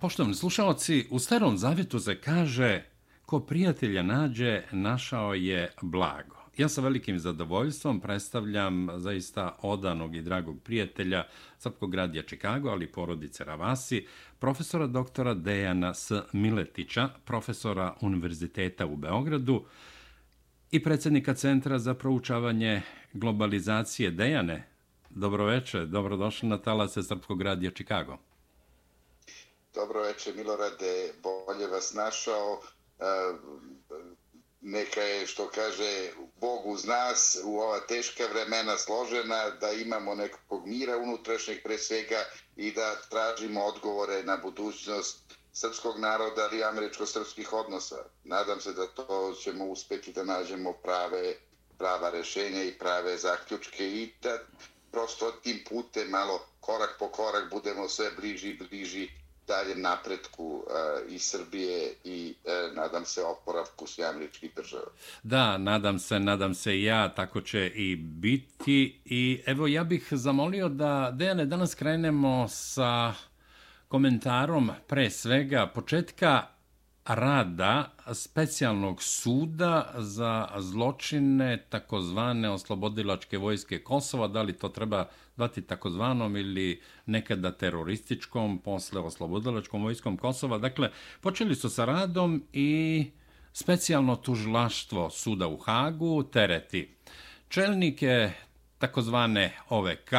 Poštovani slušalci, u starom zavjetu se kaže ko prijatelja nađe, našao je blago. Ja sa velikim zadovoljstvom predstavljam zaista odanog i dragog prijatelja Srpkog radija Čikago, ali porodice Ravasi, profesora doktora Dejana S. Miletića, profesora Univerziteta u Beogradu i predsjednika Centra za proučavanje globalizacije Dejane. Dobroveče, dobrodošli na talase Srpkog radija Čikago. Dobro večer, Milorade, bolje vas našao. E, neka je, što kaže, Bog uz nas u ova teška vremena složena, da imamo nekog mira unutrašnjeg pre svega i da tražimo odgovore na budućnost srpskog naroda i američko-srpskih odnosa. Nadam se da to ćemo uspeti da nađemo prave, prava rešenja i prave zaključke i da prosto tim putem malo korak po korak budemo sve bliži i bliži daljem napretku uh, i Srbije i uh, nadam se oporavku sve država. Da, nadam se, nadam se i ja, tako će i biti. I evo, ja bih zamolio da, Dejane, danas krenemo sa komentarom pre svega početka rada specijalnog suda za zločine takozvane oslobodilačke vojske Kosova, da li to treba zvati takozvanom ili nekada terorističkom, posle oslobodilačkom vojskom Kosova. Dakle, počeli su sa radom i specijalno tužilaštvo suda u Hagu tereti čelnike takozvane OVK,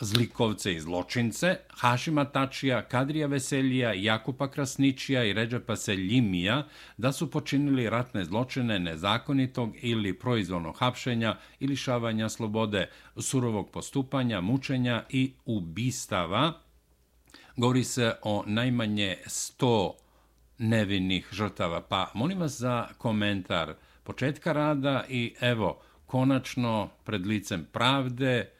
zlikovce i zločince, Hašima Tačija, Kadrija Veselija, Jakupa Krasničija i Ređepa Seljimija da su počinili ratne zločine nezakonitog ili proizvolnog hapšenja ili šavanja slobode, surovog postupanja, mučenja i ubistava. Govori se o najmanje 100 nevinih žrtava. Pa molim vas za komentar početka rada i evo, konačno pred licem pravde,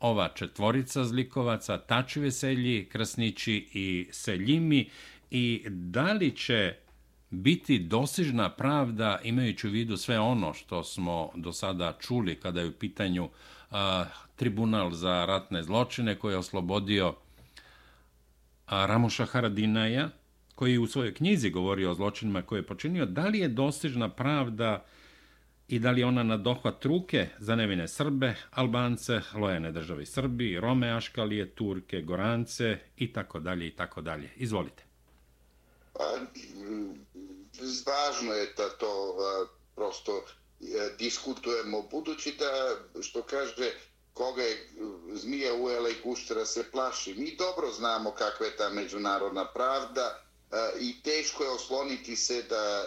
ova četvorica zlikovaca, Tači Veselji, Krasnići i Seljimi. I da li će biti dosižna pravda imajući u vidu sve ono što smo do sada čuli kada je u pitanju a, tribunal za ratne zločine koji je oslobodio a, Ramuša Haradinaja, koji u svojoj knjizi govori o zločinima koje je počinio, da li je dostižna pravda i da li ona na dohvat ruke za nevine Srbe, Albance, lojene državi Srbi, Rome, Aškalije, Turke, Gorance i tako dalje i tako dalje. Izvolite. Pa, važno je da to prosto e, diskutujemo, budući da, što kaže, koga je zmija ujela i guštera se plaši. Mi dobro znamo kakva je ta međunarodna pravda i teško je osloniti se da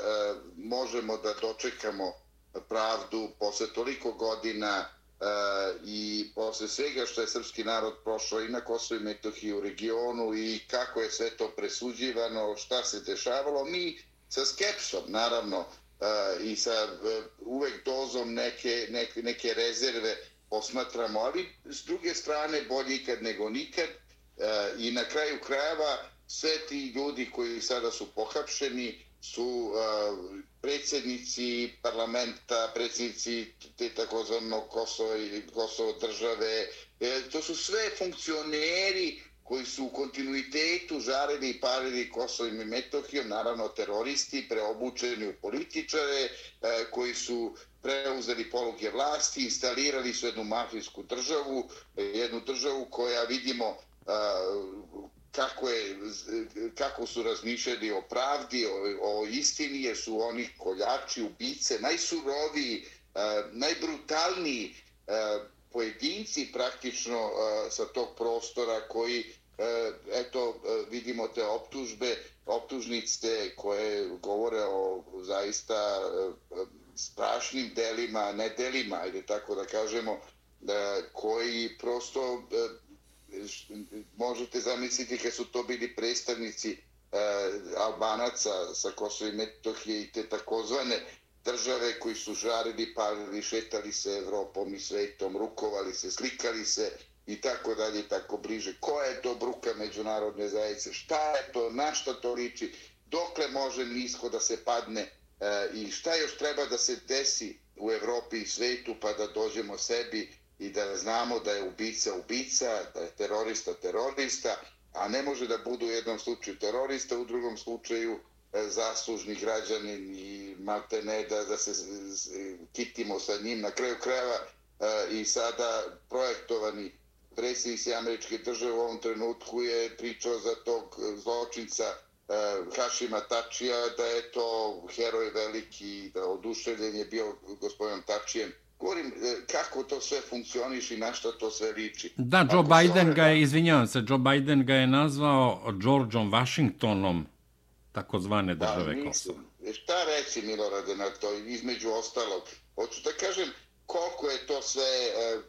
možemo da dočekamo pravdu posle toliko godina e, i posle svega što je srpski narod prošao i na Kosovo i Metohiji u regionu i kako je sve to presuđivano, šta se dešavalo, mi sa skepsom, naravno, e, i sa e, uvek dozom neke, neke, neke rezerve posmatramo, ali s druge strane bolje ikad nego nikad i na kraju krajeva sve ti ljudi koji sada su pohapšeni, su uh, predsjednici parlamenta, predsjednici te takozvanog Kosovo i Kosovo države. E, to su sve funkcioneri koji su u kontinuitetu žarili i parili Kosovim i Metohijom, naravno teroristi, preobučeni u političare, e, koji su preuzeli poluge vlasti, instalirali su jednu mafijsku državu, jednu državu koja vidimo kako, je, kako su razmišljali o pravdi, o, o istini, jer su oni koljači, ubice, najsuroviji, e, najbrutalniji e, pojedinci praktično e, sa tog prostora koji, eto, vidimo te optužbe, optužnice koje govore o zaista strašnim delima, ne delima, ajde tako da kažemo, koji prosto možete zamisliti kad su to bili predstavnici e, Albanaca sa Kosova i Metohije i te takozvane države koji su žarili, palili, šetali se Evropom i svetom, rukovali se, slikali se i tako dalje i tako bliže. Koja je to bruka međunarodne zajednice? Šta je to? Na što to liči? Dokle može nisko da se padne e, i šta još treba da se desi u Evropi i svetu pa da dođemo sebi i da znamo da je ubica ubica, da je terorista terorista, a ne može da budu u jednom slučaju terorista, u drugom slučaju e, zaslužni građanin i malte ne da, da se kitimo sa njim na kraju krajeva e, i sada projektovani predsjednici američke države u ovom trenutku je pričao za tog zločinca e, Hašima Tačija da je to heroj veliki, da oduševljen je bio gospodinom Tačijem. Govorim kako to sve funkcioniš i na što to sve liči. Da, Joe Ako Biden ga je, izvinjavam se, Joe Biden ga je nazvao Georgeom Washingtonom takozvane države da, Kosova. Šta reći Milorade na to, između ostalog? Hoću da kažem koliko je to sve e,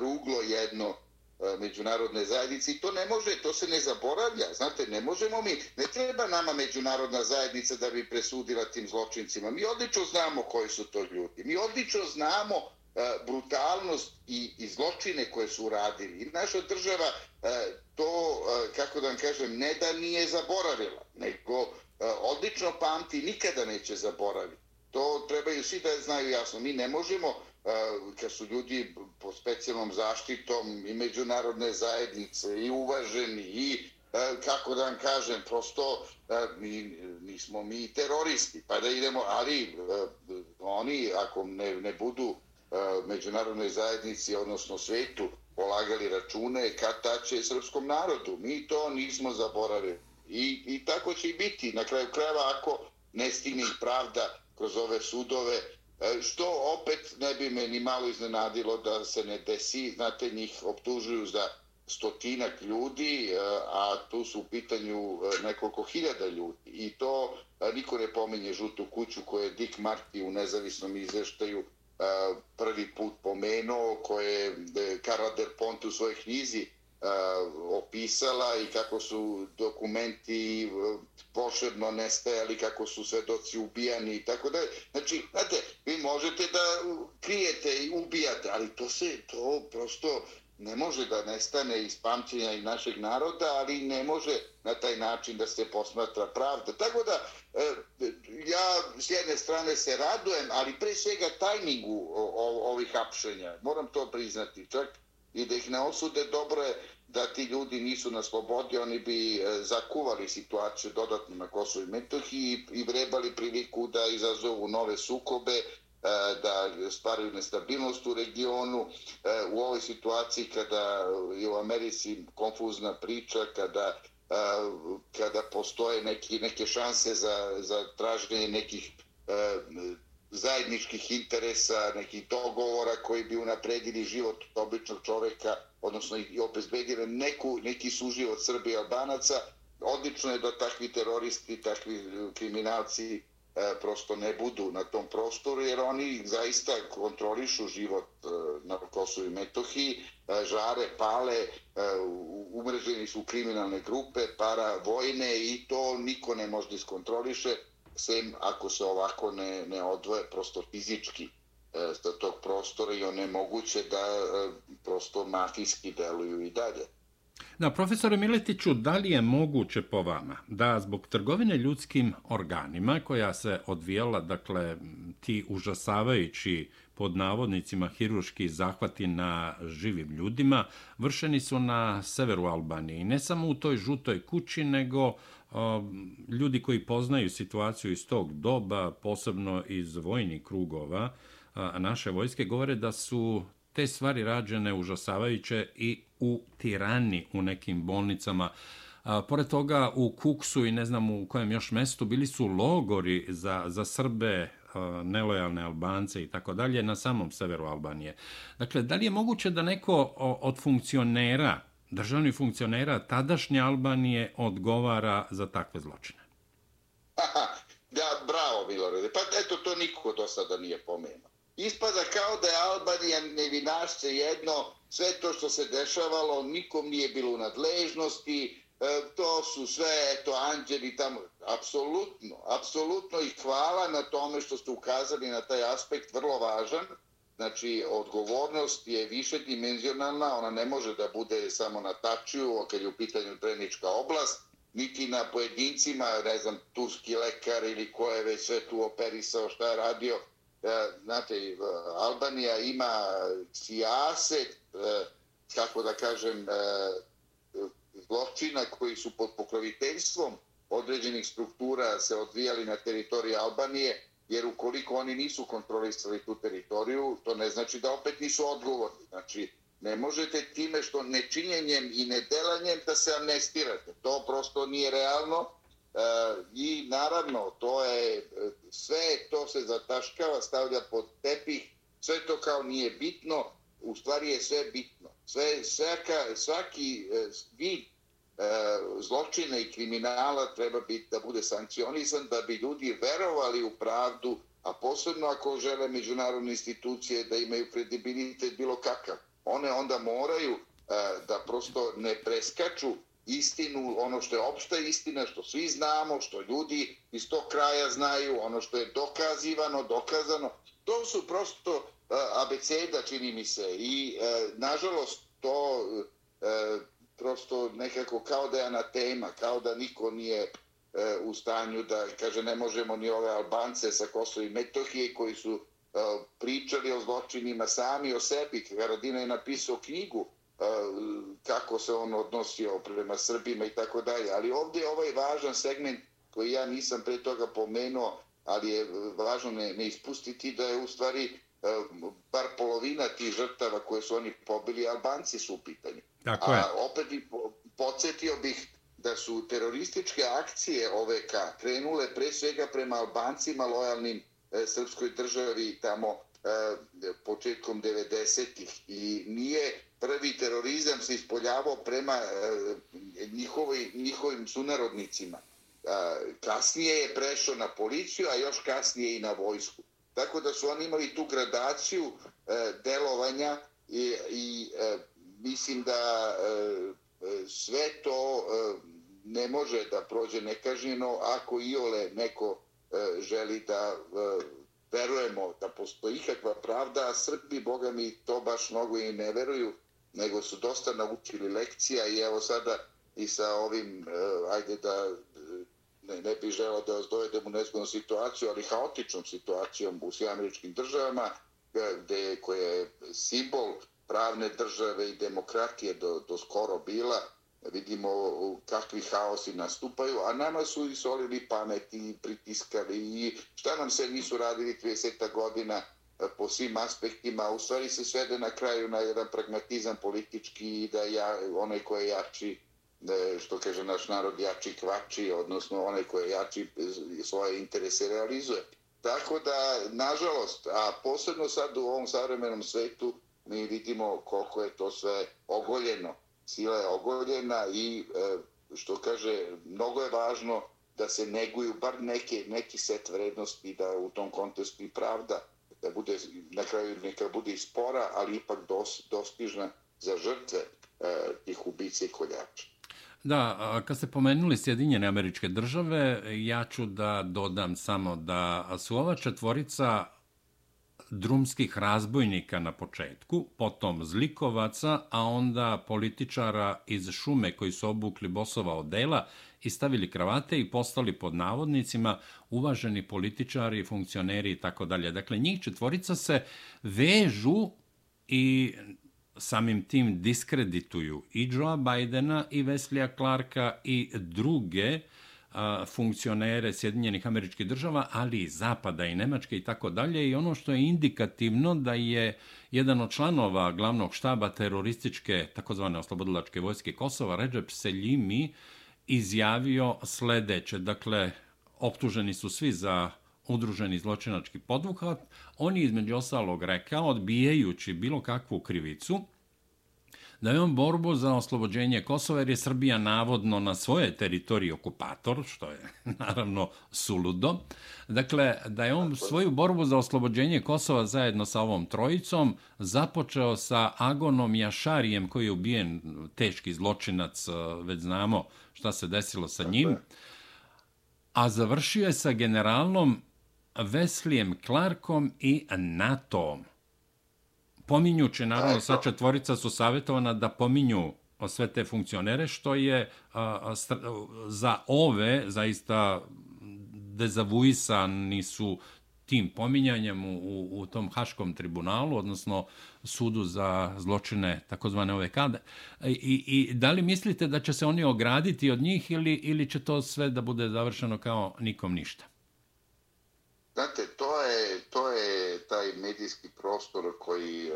ruglo jedno e, E, međunarodne zajednice i to ne može, to se ne zaboravlja. Znate, ne možemo mi, ne treba nama međunarodna zajednica da bi presudila tim zločincima. Mi odlično znamo koji su to ljudi. Mi odlično znamo e, brutalnost i, i zločine koje su uradili. I naša država e, to, kako da vam kažem, ne da nije zaboravila, nego odlično pamti, nikada neće zaboraviti. To trebaju svi da znaju jasno. Mi ne možemo, E, kad su ljudi po specijalnom zaštitom i međunarodne zajednice i uvaženi i e, kako da vam kažem, prosto e, mi, nismo mi teroristi, pa da idemo, ali oni ako ne, ne budu međunarodnoj zajednici, odnosno svetu, polagali račune, kad tače srpskom narodu. Mi to nismo zaboravili. I, I tako će i biti. Na kraju krajeva, ako ne stigne pravda kroz ove sudove, E, što opet ne bi me ni malo iznenadilo da se ne desi. Znate, njih optužuju za stotinak ljudi, e, a tu su u pitanju e, nekoliko hiljada ljudi. I to niko ne pominje žutu kuću koju je Dick Marty u nezavisnom izveštaju prvi put pomenuo, koje je Karla Del Ponte u svojoj knjizi Eh, opisala i kako su dokumenti eh, pošedno nestajali, kako su svedoci ubijani i tako dalje. Znači, znate, vi možete da krijete i ubijate, ali to se, to prosto ne može da nestane iz pamćenja i našeg naroda, ali ne može na taj način da se posmatra pravda. Tako da, eh, ja s jedne strane se radujem, ali pre svega tajmingu ovih hapšenja, moram to priznati, čak i da ih ne osude, dobro je da ti ljudi nisu na slobodi, oni bi e, zakuvali situaciju dodatno na Kosovo i Metohiji i vrebali priliku da izazovu nove sukobe, e, da stvaraju nestabilnost u regionu. E, u ovoj situaciji kada je u Americi konfuzna priča, kada kada postoje neki, neke šanse za, za traženje nekih zajedničkih interesa, nekih dogovora koji bi unapredili život običnog čoveka, odnosno i obezbedili neku, neki suživot Srbije i Albanaca, odlično je da takvi teroristi, takvi e, kriminalci e, prosto ne budu na tom prostoru, jer oni zaista kontrolišu život e, na Kosovo i Metohiji, e, žare, pale, e, umreženi su kriminalne grupe, para vojne i to niko ne može iskontroliše sem ako se ovako ne, ne odvoje prosto fizički e, sa tog prostora i one moguće da e, prosto mafijski deluju i dalje. Da, profesore Miletiću, da li je moguće po vama da zbog trgovine ljudskim organima koja se odvijela, dakle, ti užasavajući pod navodnicima hiruški zahvati na živim ljudima, vršeni su na severu Albanije. ne samo u toj žutoj kući, nego ljudi koji poznaju situaciju iz tog doba, posebno iz vojnih krugova naše vojske, govore da su te stvari rađene užasavajuće i u Tirani, u nekim bolnicama. A, pored toga, u Kuksu i ne znam u kojem još mestu bili su logori za, za Srbe, a, nelojalne Albance i tako dalje na samom severu Albanije. Dakle, da li je moguće da neko od funkcionera državni funkcionera tadašnje Albanije odgovara za takve zločine? Aha, da, bravo, Milorade. Pa eto, to niko do sada nije pomenuo. Ispada kao da je Albanija nevinašce jedno, sve to što se dešavalo, nikom nije bilo u nadležnosti, e, to su sve, eto, anđeli tamo. Apsolutno, apsolutno i hvala na tome što ste ukazali na taj aspekt, vrlo važan. Znači, odgovornost je više dimenzionalna, ona ne može da bude samo na tačiju, kad je u pitanju trenička oblast, niti na pojedincima, ne znam, turski lekar ili ko je već sve tu operisao, šta je radio. E, znate, e, Albanija ima sijaset, e, kako da kažem, zločina koji su pod pokroviteljstvom određenih struktura se odvijali na teritoriji Albanije, jer ukoliko oni nisu kontrolisali tu teritoriju, to ne znači da opet nisu odgovorni. Znači, ne možete time što nečinjenjem i nedelanjem da se amnestirate. To prosto nije realno. E, I naravno, to je, sve to se zataškava, stavlja pod tepih, sve to kao nije bitno, u stvari je sve bitno. Sve, svaka, svaki e, vid E, zločina i kriminala treba biti da bude sankcionisan da bi ljudi verovali u pravdu, a posebno ako žele međunarodne institucije da imaju kredibilitet bilo kakav. One onda moraju e, da prosto ne preskaču istinu, ono što je opšta istina, što svi znamo, što ljudi iz tog kraja znaju, ono što je dokazivano, dokazano. To su prosto e, abeceda, čini mi se. I, nažalost, to prosto nekako kao da je na tema, kao da niko nije e, u stanju da, kaže, ne možemo ni ove Albance sa Kosova i Metohije koji su e, pričali o zločinima sami o sebi. Karadina je napisao knjigu e, kako se on odnosio prema Srbima i tako dalje. Ali ovdje je ovaj važan segment koji ja nisam pre toga pomenuo, ali je važno ne, ne ispustiti da je u stvari e, bar polovina tih žrtava koje su oni pobili, Albanci su u pitanju. Tako je. A opet bi podsjetio bih da su terorističke akcije OVK krenule pre svega prema Albancima lojalnim e, srpskoj državi tamo e, početkom 90-ih i nije prvi terorizam se ispoljavao prema e, njihovi, njihovim sunarodnicima. E, kasnije je prešao na policiju, a još kasnije i na vojsku. Tako da su oni imali tu gradaciju e, delovanja i, i e, mislim da e, e, sve to e, ne može da prođe nekažnjeno ako i ole neko želi da verujemo da postoji ikakva pravda, a Srbi, boga mi, to baš mnogo i ne veruju, nego su dosta naučili lekcija i evo sada i sa ovim, ajde da ne, ne bih želao da vas dovedem u nezgodnu situaciju, ali haotičnom situacijom u svim američkim državama, gde, koja je simbol pravne države i demokratije do, do skoro bila, vidimo kakvi haosi nastupaju, a nama su i solili pamet i pritiskali i šta nam se nisu radili 30 godina e, po svim aspektima, u stvari se svede na kraju na jedan pragmatizam politički i da ja, onaj ko je jači e, što kaže naš narod jači kvači, odnosno onaj koji jači e, svoje interese realizuje. Tako da, nažalost, a posebno sad u ovom savremenom svetu, mi vidimo koliko je to sve ogoljeno. Sila je ogoljena i, e, što kaže, mnogo je važno da se neguju bar neke, neki set vrednosti da u tom kontestu i pravda da bude, na kraju neka bude i spora, ali ipak dos, dostižna za žrtve e, tih ubice i koljača. Da, kad ste pomenuli Sjedinjene američke države, ja ću da dodam samo da su ova četvorica drumskih razbojnika na početku, potom zlikovaca, a onda političara iz šume koji su obukli bosova odela i stavili kravate i postali pod navodnicima uvaženi političari, funkcioneri i tako dalje. Dakle, njih četvorica se vežu i samim tim diskredituju i Joea Bidena i Veslija Clarka i druge uh, funkcionere Sjedinjenih američkih država, ali i Zapada i Nemačke i tako dalje. I ono što je indikativno da je jedan od članova glavnog štaba terorističke takozvane oslobodilačke vojske Kosova, Recep Seljimi, izjavio sledeće. Dakle, optuženi su svi za udruženi zločinački podvuhat, on je između ostalog rekao, odbijajući bilo kakvu krivicu, da je on borbu za oslobođenje Kosova, jer je Srbija navodno na svoje teritoriji okupator, što je naravno suludo. Dakle, da je on svoju borbu za oslobođenje Kosova zajedno sa ovom trojicom započeo sa Agonom Jašarijem, koji je ubijen teški zločinac, već znamo šta se desilo sa njim, a završio je sa generalnom Veslijem Clarkom i NATO-om. Pominjući, naravno, sa četvorica su savjetovana da pominju sve te funkcionere, što je a, a, za ove zaista dezavuisani su tim pominjanjem u, u, u tom Haškom tribunalu, odnosno sudu za zločine takozvane ove kade. I, I da li mislite da će se oni ograditi od njih ili, ili će to sve da bude završeno kao nikom ništa? Znate, to je, to je taj medijski prostor koji e,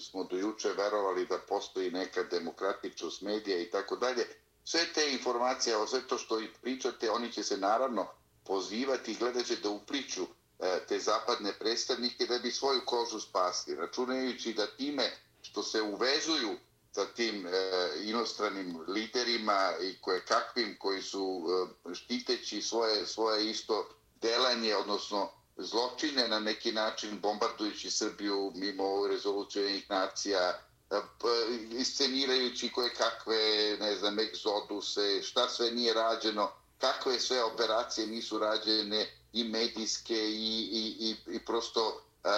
smo dojuče verovali da postoji neka demokratičnost medija i tako dalje. Sve te informacije, o sve to što i pričate, oni će se naravno pozivati i gledat će da upliču e, te zapadne predstavnike da bi svoju kožu spasli, računajući da time što se uvezuju sa tim e, inostranim liderima i koje kakvim koji su e, štiteći svoje, svoje isto delanje, odnosno zločine na neki način bombardujući Srbiju mimo rezolucije nacija, e, iscenirajući koje kakve, ne znam, egzoduse, šta sve nije rađeno, kakve sve operacije nisu rađene i medijske i, i, i, i prosto uh,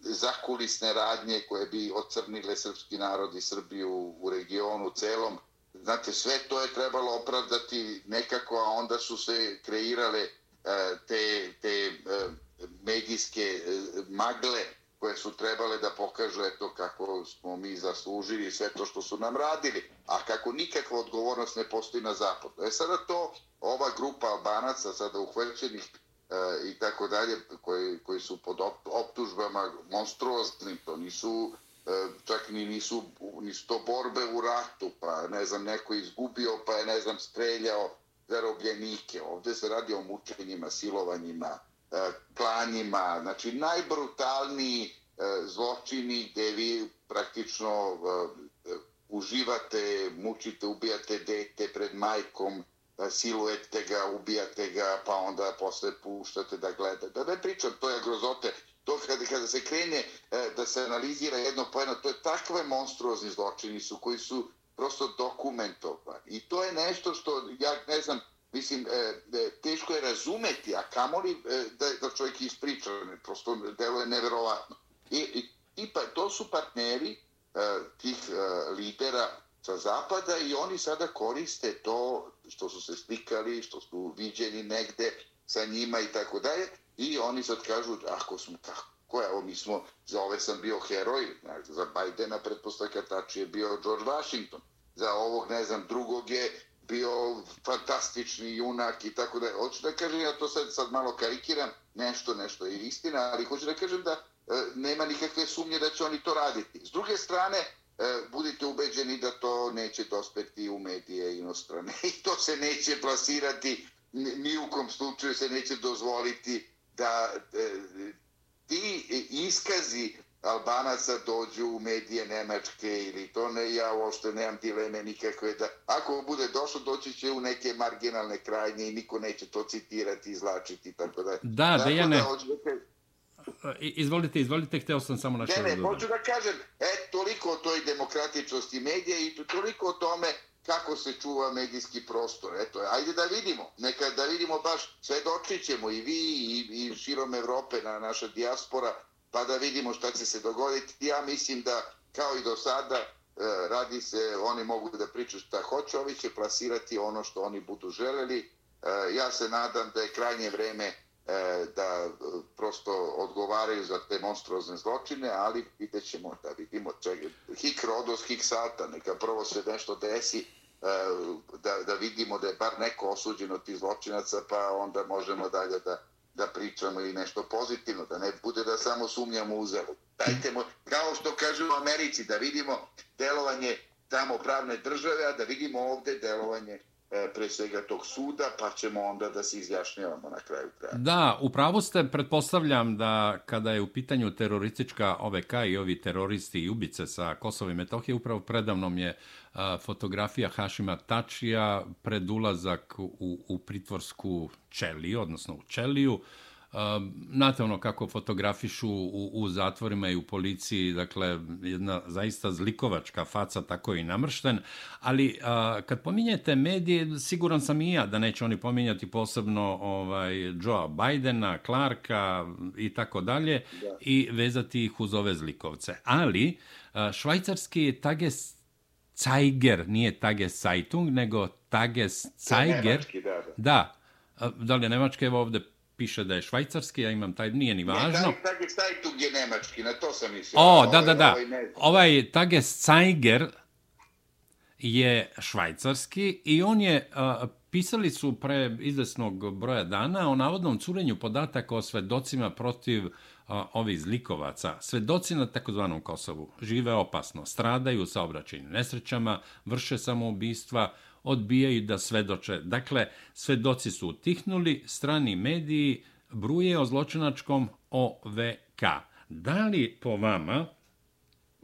zakulisne radnje koje bi ocrnile srpski narod i Srbiju u regionu celom. Znate, sve to je trebalo opravdati nekako, a onda su se kreirale uh, E, te, te e, medijske e, magle koje su trebale da pokažu eto kako smo mi zaslužili sve to što su nam radili, a kako nikakva odgovornost ne postoji na zapadu. E sada to, ova grupa albanaca sada uhvećenih i tako dalje, koji, koji su pod optužbama monstruoznim, to nisu čak ni nisu, nisu to borbe u ratu, pa ne znam, neko izgubio, pa je, ne znam, streljao zarobljenike. Ovde se radi o mučenjima, silovanjima, e, klanjima, znači najbrutalniji e, zločini gdje vi praktično e, uživate, mučite, ubijate dete pred majkom, silujete ga, ubijate ga, pa onda posle puštate da gleda. Da ne pričam, to je grozote. To kada, kada se krene da se analizira jedno po jedno, to je takve monstruozni zločini su koji su prosto dokumentovan. I to je nešto što, ja ne znam, Mislim, e, e, teško je razumeti, a kamoli e, da, da čovjek ispriča, prosto deluje neverovatno. I, i, i pa, to su partneri e, tih e, lidera sa zapada i oni sada koriste to što su se slikali, što su viđeni negde sa njima i tako dalje. I oni sad kažu, ako smo tako, koja, evo mi smo, za ove sam bio heroj, za Bajdena pretpostavka tači je bio George Washington, za ovog, ne znam, drugog je bio fantastični junak i tako da. Hoću da kažem, ja to sad, sad malo karikiram, nešto, nešto je istina, ali hoću da kažem da e, nema nikakve sumnje da će oni to raditi. S druge strane, e, budite ubeđeni da to neće dospeti u medije inostrane i to se neće plasirati, ni u kom slučaju se neće dozvoliti da e, ti iskazi Albanaca dođu u medije Nemačke ili to ne, ja uopšte nemam dileme nikakve da, ako bude došlo, doći će u neke marginalne krajnje i niko neće to citirati, izlačiti i tako da. Da, da ja ne. Izvolite, izvolite, hteo sam samo na što Ne, ne, hoću da kažem, e, toliko o toj demokratičnosti medija i toliko o tome kako se čuva medijski prostor. Eto, ajde da vidimo, neka da vidimo baš, sve doći ćemo i vi i, i širom Evrope, na naša dijaspora, pa da vidimo šta će se dogoditi. Ja mislim da, kao i do sada, e, radi se, oni mogu da pričaju šta hoće, ovi će plasirati ono što oni budu želeli. E, ja se nadam da je krajnje vreme E, da e, prosto odgovaraju za te monstruozne zločine, ali vidjet ćemo da vidimo čega. Hik rodos, hik sata, neka prvo se nešto desi, e, da, da vidimo da je bar neko osuđen od tih zločinaca, pa onda možemo dalje da, da pričamo i nešto pozitivno, da ne bude da samo sumnjamo u zelu. Dajte mo, kao što kažu u Americi, da vidimo delovanje tamo pravne države, a da vidimo ovde delovanje E, pre svega tog suda, pa ćemo onda da se izjašnjavamo na kraju kraja. Da, upravo ste, pretpostavljam da kada je u pitanju teroristička OVK i ovi teroristi i ubice sa Kosova i Metohije, upravo predavnom je a, fotografija Hašima Tačija pred ulazak u, u pritvorsku čeliju, odnosno u čeliju, znate ono kako fotografišu u, u zatvorima i u policiji, dakle, jedna zaista zlikovačka faca, tako i namršten, ali a, kad pominjete medije, siguran sam i ja da neće oni pominjati posebno ovaj, Joea Bidena, Clarka i tako dalje i vezati ih uz ove zlikovce. Ali a, švajcarski Tages Zeiger, nije Tages Zeitung, nego Tages Zeiger. Da, da. da. Da li je Nemačka, evo ovde piše da je švajcarski, ja imam taj, nije ni važno. Ne, taj, taj, taj tu je nemački, na to sam mislio. O, da, da, da. Ovaj, ovaj Tages je švajcarski i on je, uh, pisali su pre izvesnog broja dana o navodnom curenju podataka o svedocima protiv uh, ovih zlikovaca. Svedoci na takozvanom Kosovu žive opasno, stradaju sa obraćenim nesrećama, vrše samoubistva, odbijaju da svedoče. Dakle, svedoci su utihnuli, strani mediji bruje o zločinačkom OVK. Da li po vama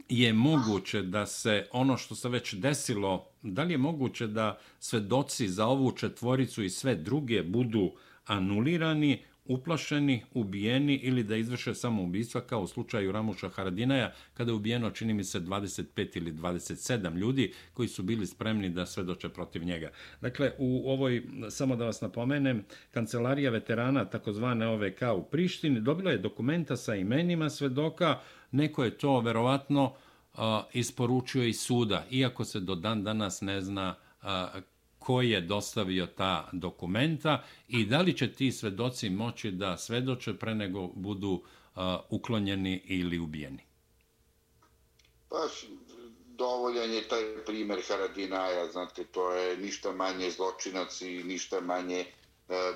je moguće da se ono što se već desilo, da li je moguće da svedoci za ovu četvoricu i sve druge budu anulirani, uplašeni, ubijeni ili da izvrše samoubistva kao u slučaju Ramuša Haradinaja kada je ubijeno čini mi se 25 ili 27 ljudi koji su bili spremni da svedoče protiv njega. Dakle, u ovoj, samo da vas napomenem, kancelarija veterana takozvane OVK u Prištini dobila je dokumenta sa imenima svedoka, neko je to verovatno uh, isporučio iz suda, iako se do dan danas ne zna uh, ko je dostavio ta dokumenta i da li će ti svedoci moći da svedoče pre nego budu uklonjeni ili ubijeni? Pa, dovoljan je taj primjer Haradinaja, znate, to je ništa manje zločinac i ništa manje e,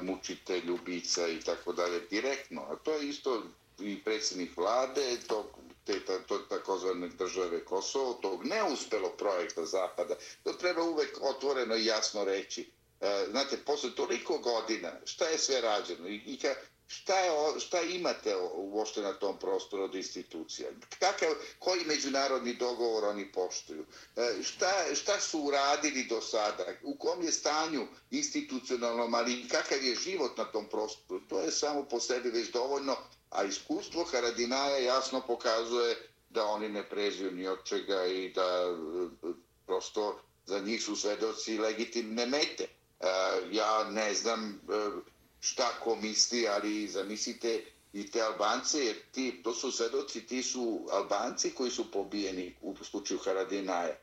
mučitelj, ubica i tako dalje, direktno. A to je isto i predsjednik vlade, to te to, takozvane države Kosovo, tog neuspelo projekta Zapada, to treba uvek otvoreno i jasno reći. E, znate, posle toliko godina, šta je sve rađeno i, i ka, šta, je, šta imate uošte na tom prostoru od institucija? Kakav, koji međunarodni dogovor oni poštuju? E, šta, šta su uradili do sada? U kom je stanju institucionalno, ali kakav je život na tom prostoru? To je samo po sebi već dovoljno a iskustvo Haradinaja jasno pokazuje da oni ne preziju ni od čega i da e, prosto za njih su svedoci legitimne mete. E, ja ne znam e, šta ko misli, ali zamislite i te Albance, jer ti, to su svedoci, ti su Albanci koji su pobijeni u slučaju Haradinaja.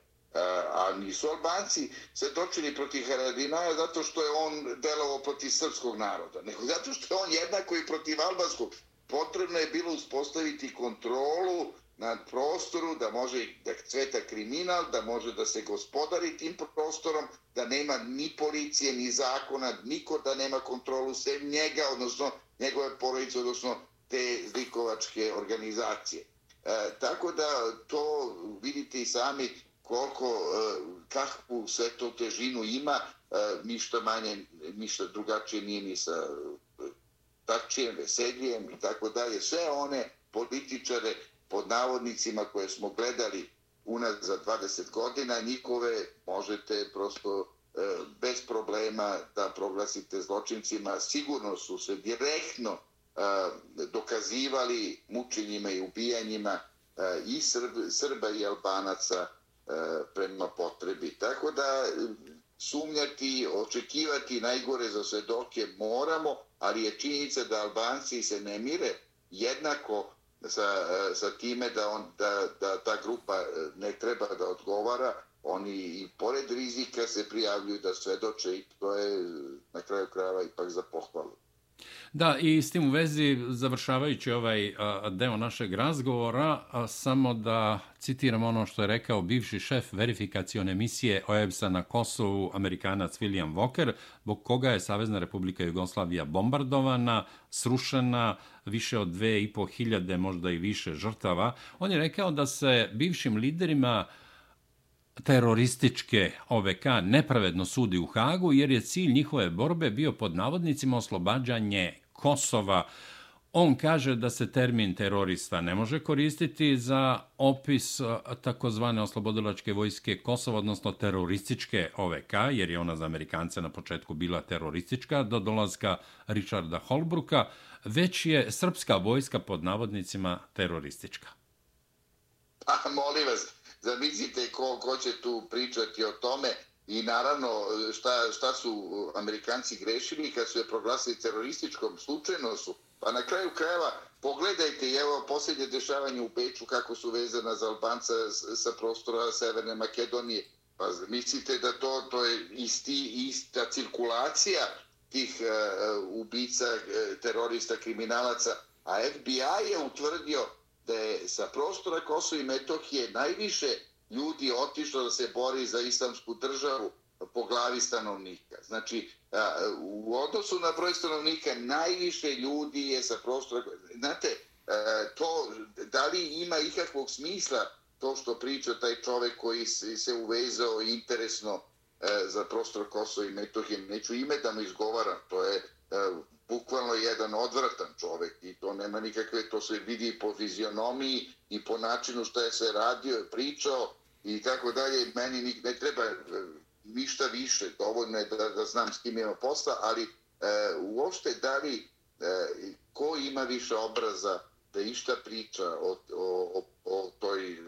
A nisu Albanci svedočili protiv Haradinaja zato što je on delovao protiv srpskog naroda, nego zato što je on jednako i protiv albanskog potrebno je bilo uspostaviti kontrolu nad prostoru, da može da cveta kriminal, da može da se gospodari tim prostorom, da nema ni policije, ni zakona, niko da nema kontrolu sem njega, odnosno njegove porodice, odnosno te zlikovačke organizacije. E, tako da to vidite i sami koliko, e, kakvu sve to težinu ima, e, ništa manje, ništa drugačije nije ni sa Tačijem, veseljijem i tako dalje. Sve one političare pod navodnicima koje smo gledali unaz za 20 godina, njihove možete prosto e, bez problema da proglasite zločincima. Sigurno su se direktno e, dokazivali mučenjima i ubijanjima e, i Srba i Albanaca e, prema potrebi. Tako da e, sumnjati, očekivati najgore za svedoke moramo, ali je činjenica da Albanci se ne mire jednako sa, sa time da, on, da, da ta grupa e, ne treba da odgovara, oni i pored rizika se prijavljuju da svedoče i to je na kraju krajeva ipak za pohvalu. Da, i s tim u vezi, završavajući ovaj deo našeg razgovora, samo da citiram ono što je rekao bivši šef verifikacione misije OEBS-a na Kosovu, amerikanac William Walker, bog koga je Savezna republika Jugoslavija bombardovana, srušena, više od dve i po hiljade, možda i više žrtava. On je rekao da se bivšim liderima terorističke OVK nepravedno sudi u Hagu jer je cilj njihove borbe bio pod navodnicima oslobađanje Kosova. On kaže da se termin terorista ne može koristiti za opis e, takozvane oslobodilačke vojske Kosova, odnosno terorističke OVK, jer je ona za Amerikance na početku bila teroristička do dolazka Richarda Holbruka, već je srpska vojska pod navodnicima teroristička. Pa, molim vas, zamislite ko, ko će tu pričati o tome i naravno šta, šta su Amerikanci grešili kad su je proglasili terorističkom slučajno su. Pa na kraju krajeva pogledajte evo posljednje dešavanje u Beču kako su vezana za Albanca sa prostora Severne Makedonije. Pa mislite da to, to je isti, ista cirkulacija tih e, e, ubica, e, terorista, kriminalaca, a FBI je utvrdio da je sa prostora Kosova i Metohije najviše ljudi otišlo da se bori za islamsku državu po glavi stanovnika. Znači, u odnosu na broj stanovnika najviše ljudi je sa prostora... Znate, to, da li ima ikakvog smisla to što priča taj čovek koji se uvezao interesno za prostor Kosova i Metohije? Neću ime da mu izgovaram, to je bukvalno jedan odvratan čovek i to nema nikakve, to se vidi po fizionomiji i po načinu što je se radio pričao i tako dalje. Meni ne treba e, ništa više, dovoljno je da, da znam s kim ima posla, ali e, uopšte da li e, ko ima više obraza da išta priča o, o, o, o toj e,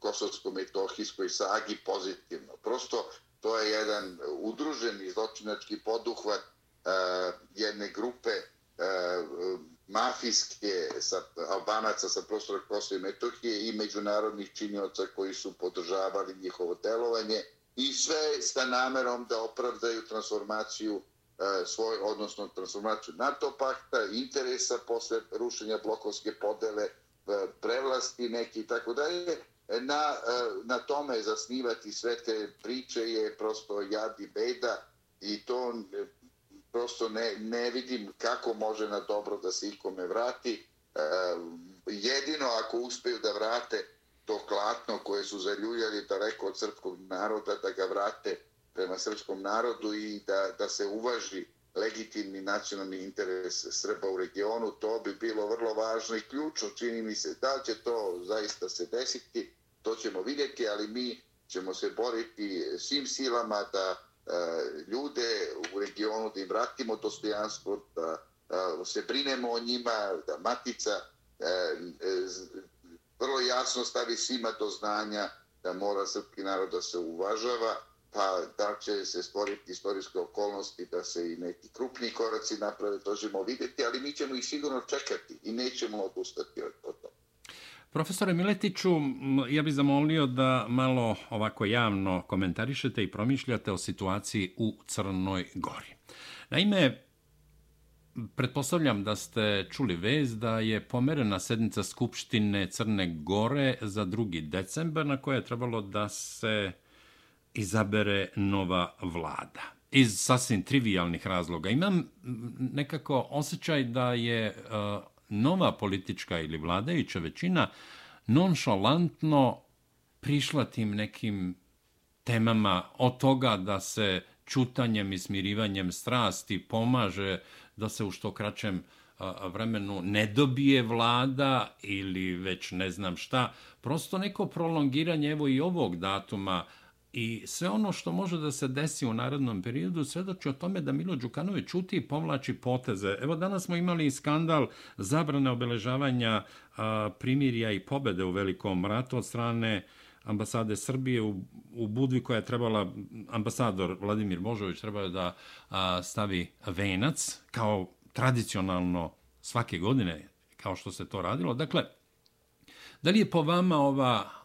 kosovsko-metohijskoj sagi pozitivno. Prosto to je jedan udruženi zločinački poduhvat E, jedne grupe uh, mafijske sa, albanaca sa prostora Kosova i Metohije i međunarodnih činioca koji su podržavali njihovo delovanje i sve sa namerom da opravdaju transformaciju e, svoj, odnosno transformaciju NATO pakta, interesa posle rušenja blokovske podele, prevlasti neki i tako dalje. Na, na tome zasnivati sve te priče je prosto jad i beda i to prosto ne, ne vidim kako može na dobro da se ikome vrati. E, jedino ako uspeju da vrate to klatno koje su zaljuljali daleko od srpskog naroda, da ga vrate prema srpskom narodu i da, da se uvaži legitimni nacionalni interes Srba u regionu, to bi bilo vrlo važno i ključno, čini mi se, da li će to zaista se desiti, to ćemo vidjeti, ali mi ćemo se boriti svim silama da E, ljude u regionu, da im vratimo dostojanstvo, da se brinemo o njima, da matica e, e, vrlo jasno stavi svima do znanja da mora srpski narod da se uvažava, pa da će se stvoriti istorijske okolnosti da se i neki krupni koraci naprave, to ćemo vidjeti, ali mi ćemo ih sigurno čekati i nećemo odustati od toga. Profesore Miletiću, ja bih zamolio da malo ovako javno komentarišete i promišljate o situaciji u Crnoj Gori. Naime, pretpostavljam da ste čuli vez da je pomerena sednica Skupštine Crne Gore za 2. decembar na koje je trebalo da se izabere nova vlada. Iz sasvim trivialnih razloga. Imam nekako osjećaj da je uh, nova politička ili vladajuća većina nonšalantno prišla tim nekim temama od toga da se čutanjem i smirivanjem strasti pomaže da se u što kraćem vremenu ne dobije vlada ili već ne znam šta. Prosto neko prolongiranje evo i ovog datuma I sve ono što može da se desi u narodnom periodu svedoči o tome da Milo Đukanović čuti i povlači poteze. Evo danas smo imali skandal zabrane obeležavanja a, primirja i pobede u Velikom ratu od strane ambasade Srbije u, u Budvi koja je trebala, ambasador Vladimir Božović trebao da a, stavi venac kao tradicionalno svake godine kao što se to radilo. Dakle, da li je po vama ova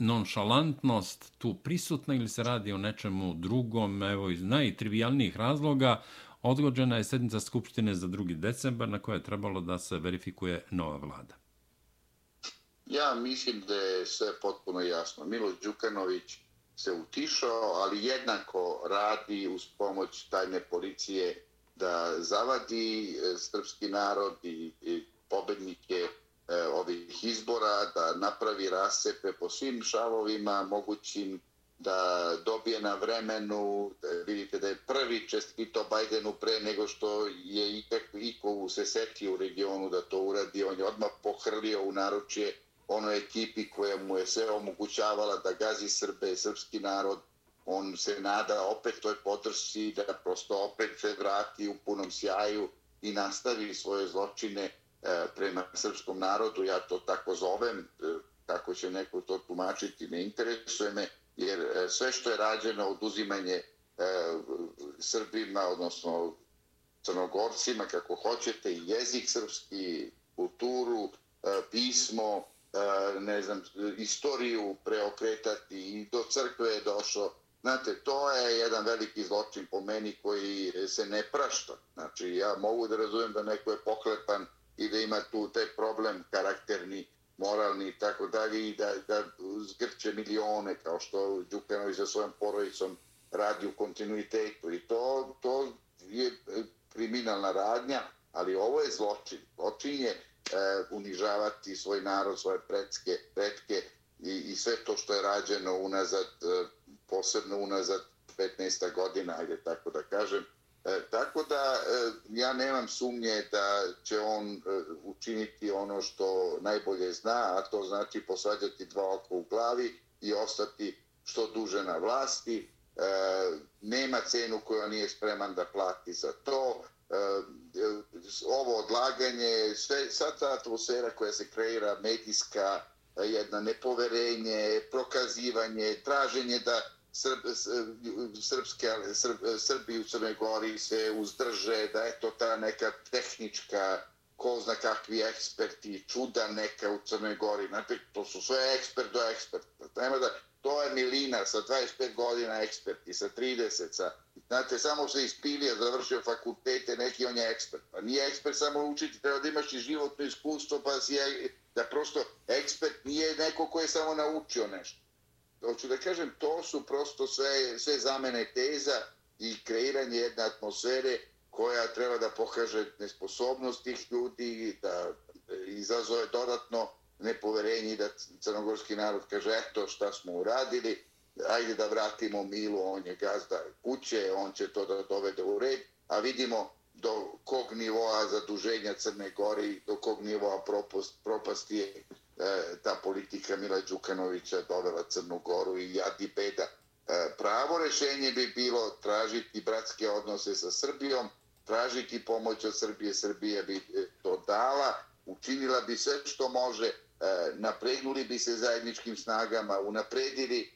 nonšalantnost tu prisutna ili se radi o nečemu drugom, evo iz najtrivialnijih razloga, odgođena je sednica Skupštine za 2. decembar na koje je trebalo da se verifikuje nova vlada. Ja mislim da je sve potpuno jasno. Milo Đukanović se utišao, ali jednako radi uz pomoć tajne policije da zavadi e, srpski narod i pobednike E, ovih izbora, da napravi rasepe po svim šavovima mogućim, da dobije na vremenu, da vidite da je prvi čestito Bajdenu pre nego što je ikako iko se setio u regionu da to uradi. On je odmah pohrlio u naručje onoj ekipi koja mu je sve omogućavala da gazi Srbe, srpski narod. On se nada opet toj podršci da prosto opet se vrati u punom sjaju i nastavi svoje zločine E, prema srpskom narodu, ja to tako zovem, e, kako će neko to tumačiti, ne interesuje me, jer e, sve što je rađeno oduzimanje Srbima, odnosno crnogorcima, kako hoćete, jezik srpski, kulturu, pismo, ne znam, istoriju preokretati i do crkve je došlo Znate, to je jedan veliki zločin po meni koji se ne prašta. Znači, ja mogu da razumijem da neko je poklepan i da ima tu taj problem karakterni, moralni i tako dalje i da, da zgrče milione kao što Đukanović sa svojom porodicom radi u kontinuitetu. I to, to je e, kriminalna radnja, ali ovo je zločin. Zločin je e, unižavati svoj narod, svoje predske, predke i, i sve to što je rađeno unazad, e, posebno unazad 15. godina, ajde tako da kažem. E, tako da e, ja nemam sumnje da će on e, učiniti ono što najbolje zna, a to znači posađati dva oko u glavi i ostati što duže na vlasti. E, nema cenu koju on nije spreman da plati za to. E, e ovo odlaganje, sve, sad ta atmosfera koja se kreira, medijska, e, jedna nepoverenje, prokazivanje, traženje da Srb, srpske, Srb, Srbi u Crnoj Gori se uzdrže, da je to ta neka tehnička, ko zna kakvi eksperti, čuda neka u Crnoj Gori. Znači, to su sve ekspert do eksperta. Nema da, to je Milina sa 25 godina eksperti, sa 30, sa, znate, samo se ispilio, završio fakultete, neki on je ekspert. Pa nije ekspert samo učiti, treba da imaš i životno iskustvo, pa si je, da prosto ekspert nije neko ko je samo naučio nešto hoću da kažem, to su prosto sve, sve zamene teza i kreiranje jedne atmosfere koja treba da pokaže nesposobnost tih ljudi, da izazove dodatno nepoverenje da crnogorski narod kaže eto šta smo uradili, ajde da vratimo Milu, on je gazda kuće, on će to da dovede u red, a vidimo do kog nivoa zaduženja Crne Gore i do kog nivoa propast, propasti je E, ta politika Mila Đukanovića dovela Crnu Goru i jad beda. E, pravo rešenje bi bilo tražiti bratske odnose sa Srbijom, tražiti pomoć od Srbije, Srbija bi e, to dala, učinila bi sve što može, napregnuli bi se zajedničkim snagama, unapredili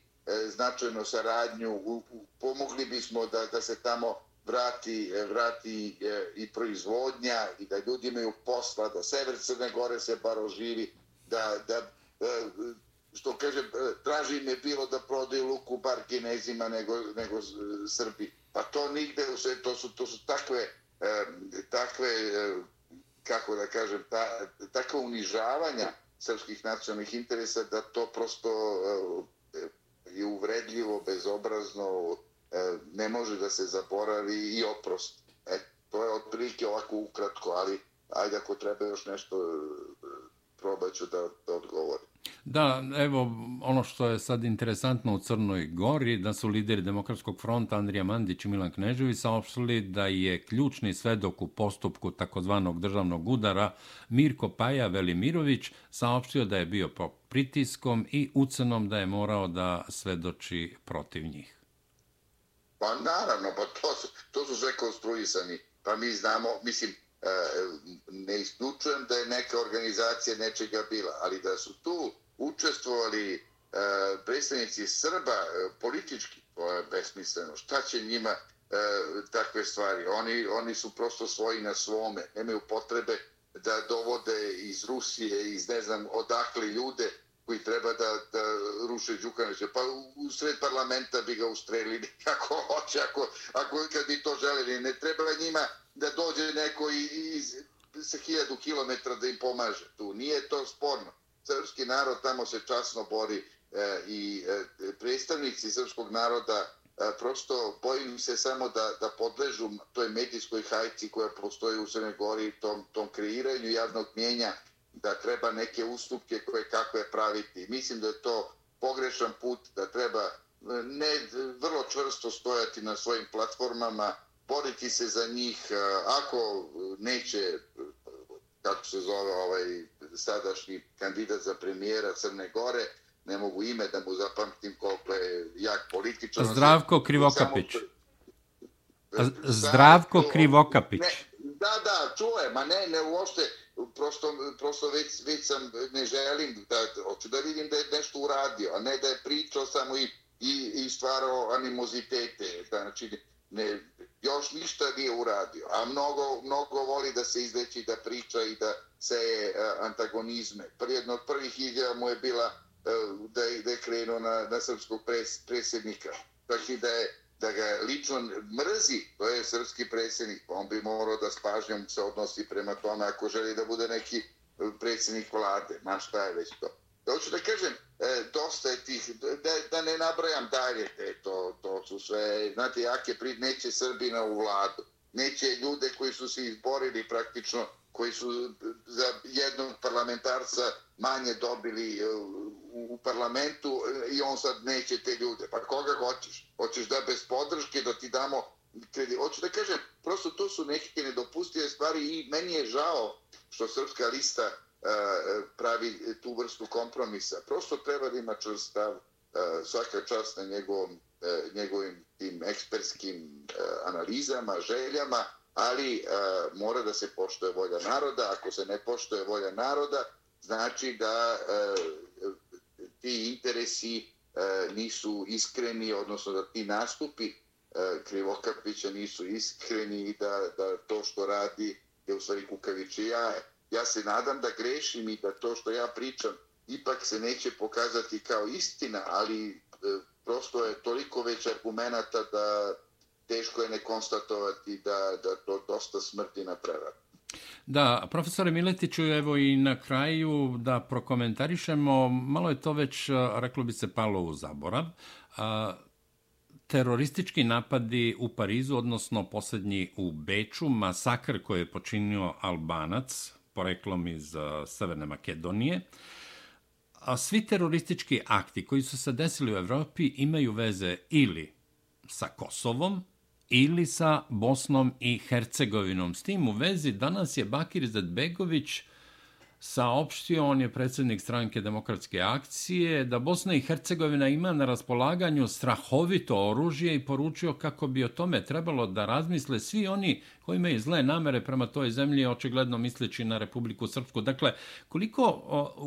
značajno saradnju, pomogli bismo da, da se tamo vrati, vrati i proizvodnja i da ljudi imaju posla, da sever Crne Gore se bar oživi, da, da e, što kaže, traži e, me bilo da prodaju luku bar kinezima nego, nego Srbi. Pa to nigde, to su, to su takve, e, takve kako da kažem, ta, takve unižavanja srpskih nacionalnih interesa da to prosto je uvredljivo, bezobrazno, ne može da se zaboravi i oprost. E, to je otprilike ovako ukratko, ali ajde ako treba još nešto probat da, da odgovorim. Da, evo, ono što je sad interesantno u Crnoj Gori, da su lideri Demokratskog fronta Andrija Mandić i Milan Kneževi saopštili da je ključni svedok u postupku takozvanog državnog udara Mirko Paja Velimirović saopštio da je bio po pritiskom i ucenom da je morao da svedoči protiv njih. Pa naravno, pa to su, to su sve konstruisani. Pa mi znamo, mislim, E, ne isključujem da je neka organizacija nečega bila, ali da su tu učestvovali e, predstavnici Srba e, politički, to je besmisleno. Šta će njima takve stvari? Oni, oni su prosto svoji na svome, nemaju potrebe da dovode iz Rusije, iz ne znam odakle ljude koji treba da, da ruše Đukanovića. Pa u sred parlamenta bi ga ustrelili kako hoće, ako, ako kad bi to želeli. Ne treba njima da dođe neko iz, sa hiljadu kilometra da im pomaže. Tu nije to sporno. Srpski narod tamo se časno bori e, i e, predstavnici srpskog naroda e, prosto bojim se samo da, da podležu toj medijskoj hajci koja postoji u Crnoj Gori, tom, tom kreiranju javnog mjenja da treba neke ustupke koje kakve praviti. Mislim da je to pogrešan put, da treba e, ne vrlo čvrsto stojati na svojim platformama, boriti se za njih, e, ako neće, kako se zove ovaj sadašnji kandidat za premijera Crne Gore, ne mogu ime da mu zapamtim koliko je jak političan. Zdravko Krivokapić. Zdravko Krivokapić. Ne, da, da, čuje, ma ne, ne uošte, prosto, prosto već, već sam, ne želim da, hoću da vidim da je nešto uradio, a ne da je pričao samo i, i, i stvarao animozitete, znači, ne, još ništa nije uradio, a mnogo, mnogo voli da se izveći, da priča i da se e, antagonizme. Prvi Jedna od prvih izjava mu je bila uh, da, da je krenuo na, na srpskog pres, predsjednika. Znači da je da ga lično mrzi, to je srpski predsjednik, pa on bi morao da s pažnjom se odnosi prema tome ako želi da bude neki e, predsjednik vlade, ma šta je već to. Da hoću da kažem, e, dosta je tih, da, da ne nabrajam dalje te, to, to su sve, znate, jake prid, neće Srbina u vladu, neće ljude koji su se izborili praktično, koji su za jednog parlamentarca manje dobili e, u parlamentu e, i on sad neće te ljude. Pa koga hoćeš? Hoćeš da bez podrške da ti damo kredit? Hoću da kažem, prosto to su neke nedopustive stvari i meni je žao što srpska lista e, pravi tu vrstu kompromisa. Prosto treba da ima čvrst stav svaka čast na njegovom, E, njegovim tim ekspertskim e, analizama, željama, ali e, mora da se poštoje volja naroda. Ako se ne poštoje volja naroda, znači da ti interesi nisu iskreni, odnosno da ti nastupi Krivokapića nisu iskreni i da, da to što radi je u stvari kukavići jaje ja se nadam da grešim i da to što ja pričam ipak se neće pokazati kao istina, ali prosto je toliko već argumenta da teško je ne konstatovati da, da to dosta smrti na prerat. Da, profesore Miletiću, evo i na kraju da prokomentarišemo, malo je to već, reklo bi se, palo u zaborav. A, teroristički napadi u Parizu, odnosno posljednji u Beču, masakr koji je počinio Albanac, poreklom iz Severne Makedonije. A svi teroristički akti koji su se desili u Evropi imaju veze ili sa Kosovom, ili sa Bosnom i Hercegovinom. S tim u vezi danas je Bakir Izetbegović saopštio, on je predsjednik stranke demokratske akcije, da Bosna i Hercegovina ima na raspolaganju strahovito oružje i poručio kako bi o tome trebalo da razmisle svi oni koji imaju zle namere prema toj zemlji, očigledno misleći na Republiku Srpsku. Dakle, koliko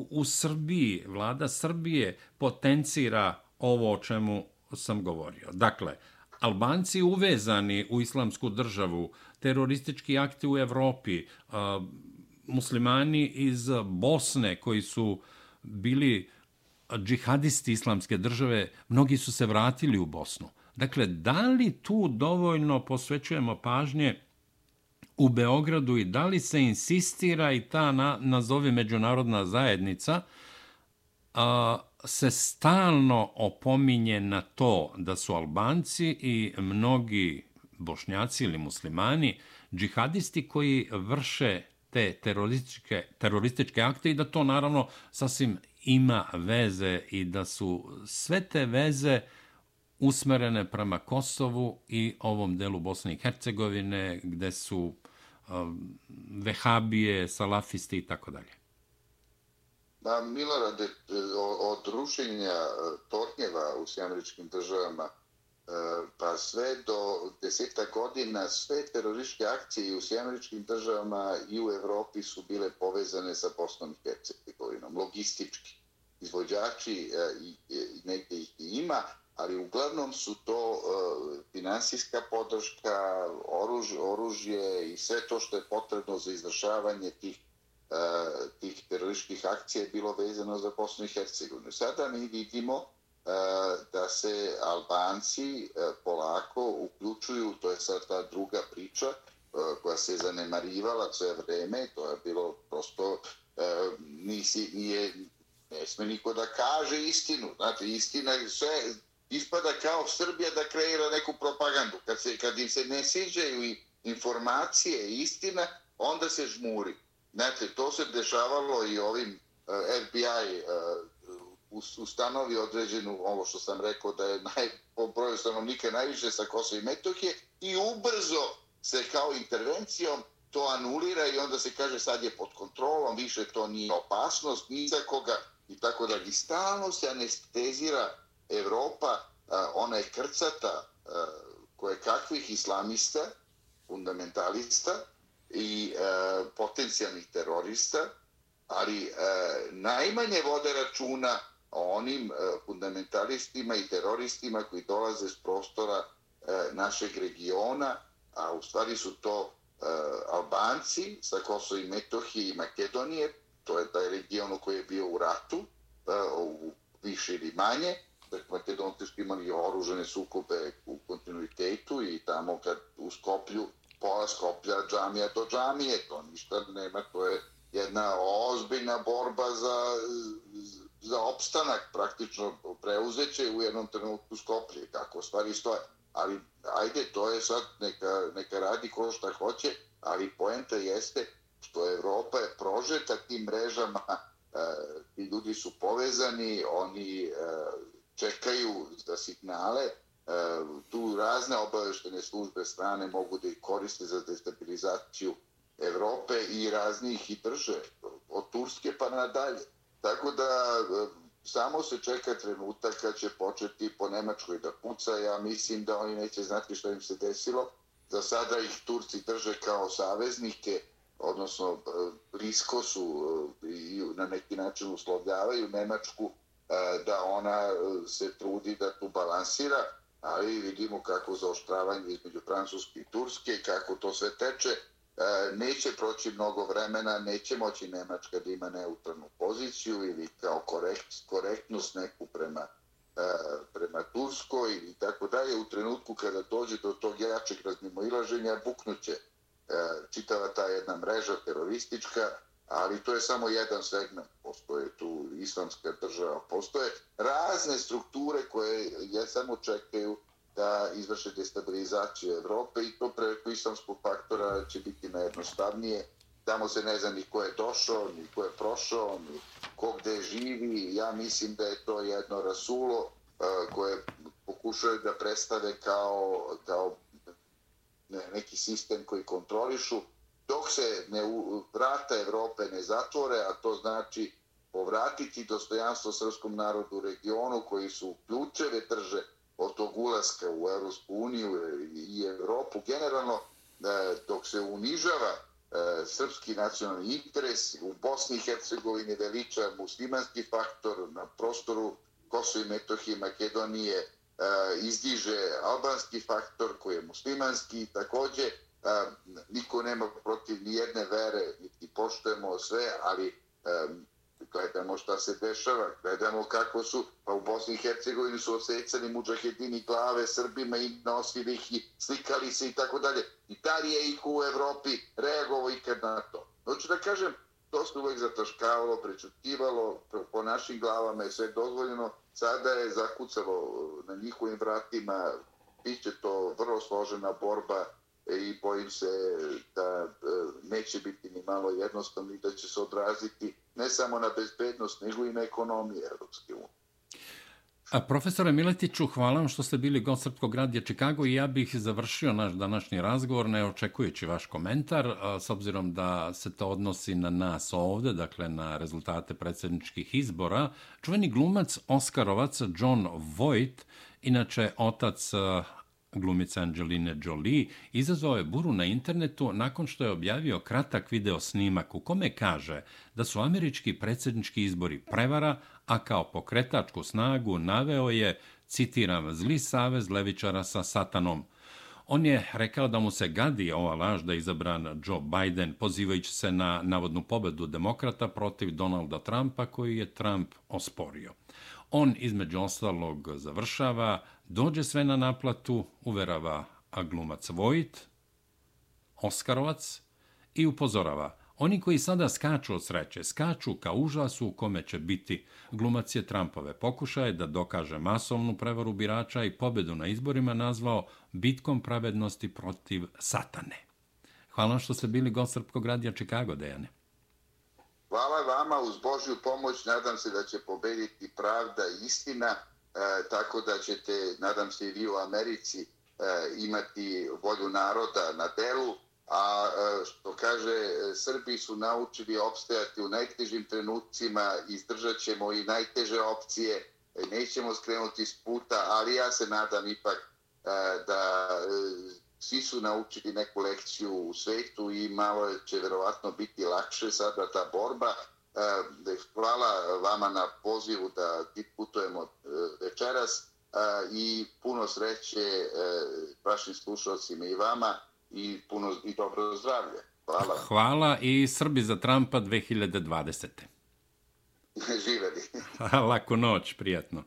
u Srbiji, vlada Srbije potencira ovo o čemu sam govorio? Dakle, Albanci uvezani u islamsku državu, teroristički akti u Evropi, muslimani iz Bosne koji su bili džihadisti islamske države, mnogi su se vratili u Bosnu. Dakle, da li tu dovoljno posvećujemo pažnje u Beogradu i da li se insistira i ta na, nazovi međunarodna zajednica a, se stalno opominje na to da su Albanci i mnogi bošnjaci ili muslimani džihadisti koji vrše te terorističke, terorističke akte i da to naravno sasvim ima veze i da su sve te veze usmerene prema Kosovu i ovom delu Bosne i Hercegovine gde su um, vehabije, salafisti i tako dalje. Da, Milorade, od rušenja e, tornjeva u američkim državama Eh, pa sve do deseta godina sve terorističke akcije i u sjemeričkim državama i u Evropi su bile povezane sa Bosnom i Hercegovinom, logistički. Izvođači eh, i negdje ih ima, ali uglavnom su to eh, finansijska podrška, oružje, oružje i sve to što je potrebno za izvršavanje tih tih terorističkih akcija je bilo vezano za Bosnu i Hercegovinu. Sada mi vidimo Eh, da se Albanci eh, polako uključuju, to je sad ta druga priča eh, koja se zanemarivala sve vreme, to je bilo prosto nisi, nije, ne sme niko da kaže istinu, znači istina je sve, ispada kao Srbija da kreira neku propagandu, kad, se, kad im se ne siđaju informacije i istina, onda se žmuri. Znate, to se dešavalo i ovim FBI ustanovi određenu, ovo što sam rekao, da je naj, po broju stanovnika najviše sa Kosova i Metohije i ubrzo se kao intervencijom to anulira i onda se kaže sad je pod kontrolom, više to nije opasnost ni za koga i tako da i stalno se anestezira Evropa, ona je krcata koje kakvih islamista, fundamentalista i potencijalnih terorista, ali najmanje vode računa onim e, fundamentalistima i teroristima koji dolaze s prostora e, našeg regiona, a u stvari su to e, Albanci sa Kosovo i Metohije i Makedonije, to je taj region koji je bio u ratu, u više ili manje, dakle, Makedonci su imali oružene sukobe u kontinuitetu i tamo kad u Skoplju, pola Skoplja, džamija do džamije, to ništa nema, to je jedna ozbiljna borba za, za opstanak praktično preuzeće u jednom trenutku Skoplje, kako stvari stoje. Ali ajde, to je sad, neka, neka radi ko šta hoće, ali poenta jeste što Evropa je prožeta tim mrežama, e, ti ljudi su povezani, oni e, čekaju za signale, e, tu razne obaveštene službe strane mogu da ih koriste za destabilizaciju Evrope i raznih i drže, od Turske pa nadalje. Tako da e, samo se čeka trenutak kad će početi po Nemačkoj da puca. Ja mislim da oni neće znati što im se desilo. Za sada ih Turci drže kao saveznike, odnosno e, blisko su e, i na neki način uslovljavaju Nemačku da ona se trudi da tu balansira, ali vidimo kako zaoštravanje između Francuske i Turske, kako to sve teče. E, neće proći mnogo vremena, neće moći Nemačka da ima neutralnu poziciju ili kao korekt, korektnost neku prema, e, prema Turskoj i tako dalje. U trenutku kada dođe do tog jačeg razmimoilaženja, buknuće E, čitava ta jedna mreža teroristička, ali to je samo jedan segment. Postoje tu islamska država, postoje razne strukture koje je samo čekaju da izvrše destabilizaciju Evrope i to preko islamskog faktora će biti najjednostavnije. Tamo se ne zna ni ko je došao, ni ko je prošao, ni ko gde živi. Ja mislim da je to jedno rasulo uh, koje pokušaju da predstave kao, kao neki sistem koji kontrolišu, dok se ne vrata Evrope ne zatvore, a to znači povratiti dostojanstvo srpskom narodu u regionu koji su ključeve drže od tog ulaska u Europsku uniju i Evropu generalno, e, dok se unižava e, srpski nacionalni interes, u Bosni i Hercegovini veliča muslimanski faktor na prostoru Kosovo i Metohije, Makedonije, e, izdiže albanski faktor koji je muslimanski. Takođe niko nema protiv ni jedne vere niti poštujemo sve ali gledamo šta se dešava gledamo kako su pa u Bosni i Hercegovini su osecani muđahedini glave Srbima i nosili ih i slikali se i tako dalje. Italija ih u Evropi reagovao ikad na to. Hoću da kažem to se uvek zataškavalo, prečutkivalo, po našim glavama je sve dozvoljeno, sada je zakucalo na njihovim vratima, bit će to vrlo složena borba E, i bojim se da e, neće biti ni malo jednostavno i da će se odraziti ne samo na bezbednost, nego i na ekonomiju Europske unije. A profesore Miletiću, hvala vam što ste bili gost Srpskog radija Čikago i ja bih završio naš današnji razgovor ne očekujući vaš komentar, s obzirom da se to odnosi na nas ovde, dakle na rezultate predsjedničkih izbora. Čuveni glumac Oskarovac John Voight, inače otac glumica Angeline Jolie, izazvao je buru na internetu nakon što je objavio kratak video snimak u kome kaže da su američki predsjednički izbori prevara, a kao pokretačku snagu naveo je, citiram, zli savez levičara sa satanom. On je rekao da mu se gadi ova laž da je izabran Joe Biden, pozivajući se na navodnu pobedu demokrata protiv Donalda Trumpa, koji je Trump osporio. On, između ostalog, završava, dođe sve na naplatu, uverava glumac Vojt, Oskarovac i upozorava – Oni koji sada skaču od sreće, skaču ka užasu u kome će biti glumac je Trumpove pokušaje da dokaže masovnu prevaru birača i pobedu na izborima nazvao bitkom pravednosti protiv satane. Hvala što ste bili gost Srpkog radija Čikago, Dejane. Hvala vama, uz Božju pomoć nadam se da će pobediti pravda i istina, E, tako da ćete, nadam se i vi u Americi, e, imati volju naroda na delu, a e, što kaže, Srbi su naučili opstajati u najtežim trenucima, izdržat ćemo i najteže opcije, nećemo skrenuti s puta, ali ja se nadam ipak da svi su naučili neku lekciju u svetu i malo će verovatno biti lakše sada ta borba. Hvala vama na pozivu da putujemo večeras i puno sreće vašim slušalcima i vama i puno i dobro zdravlje. Hvala. Hvala i Srbi za Trumpa 2020. Živeli. Laku noć, prijatno.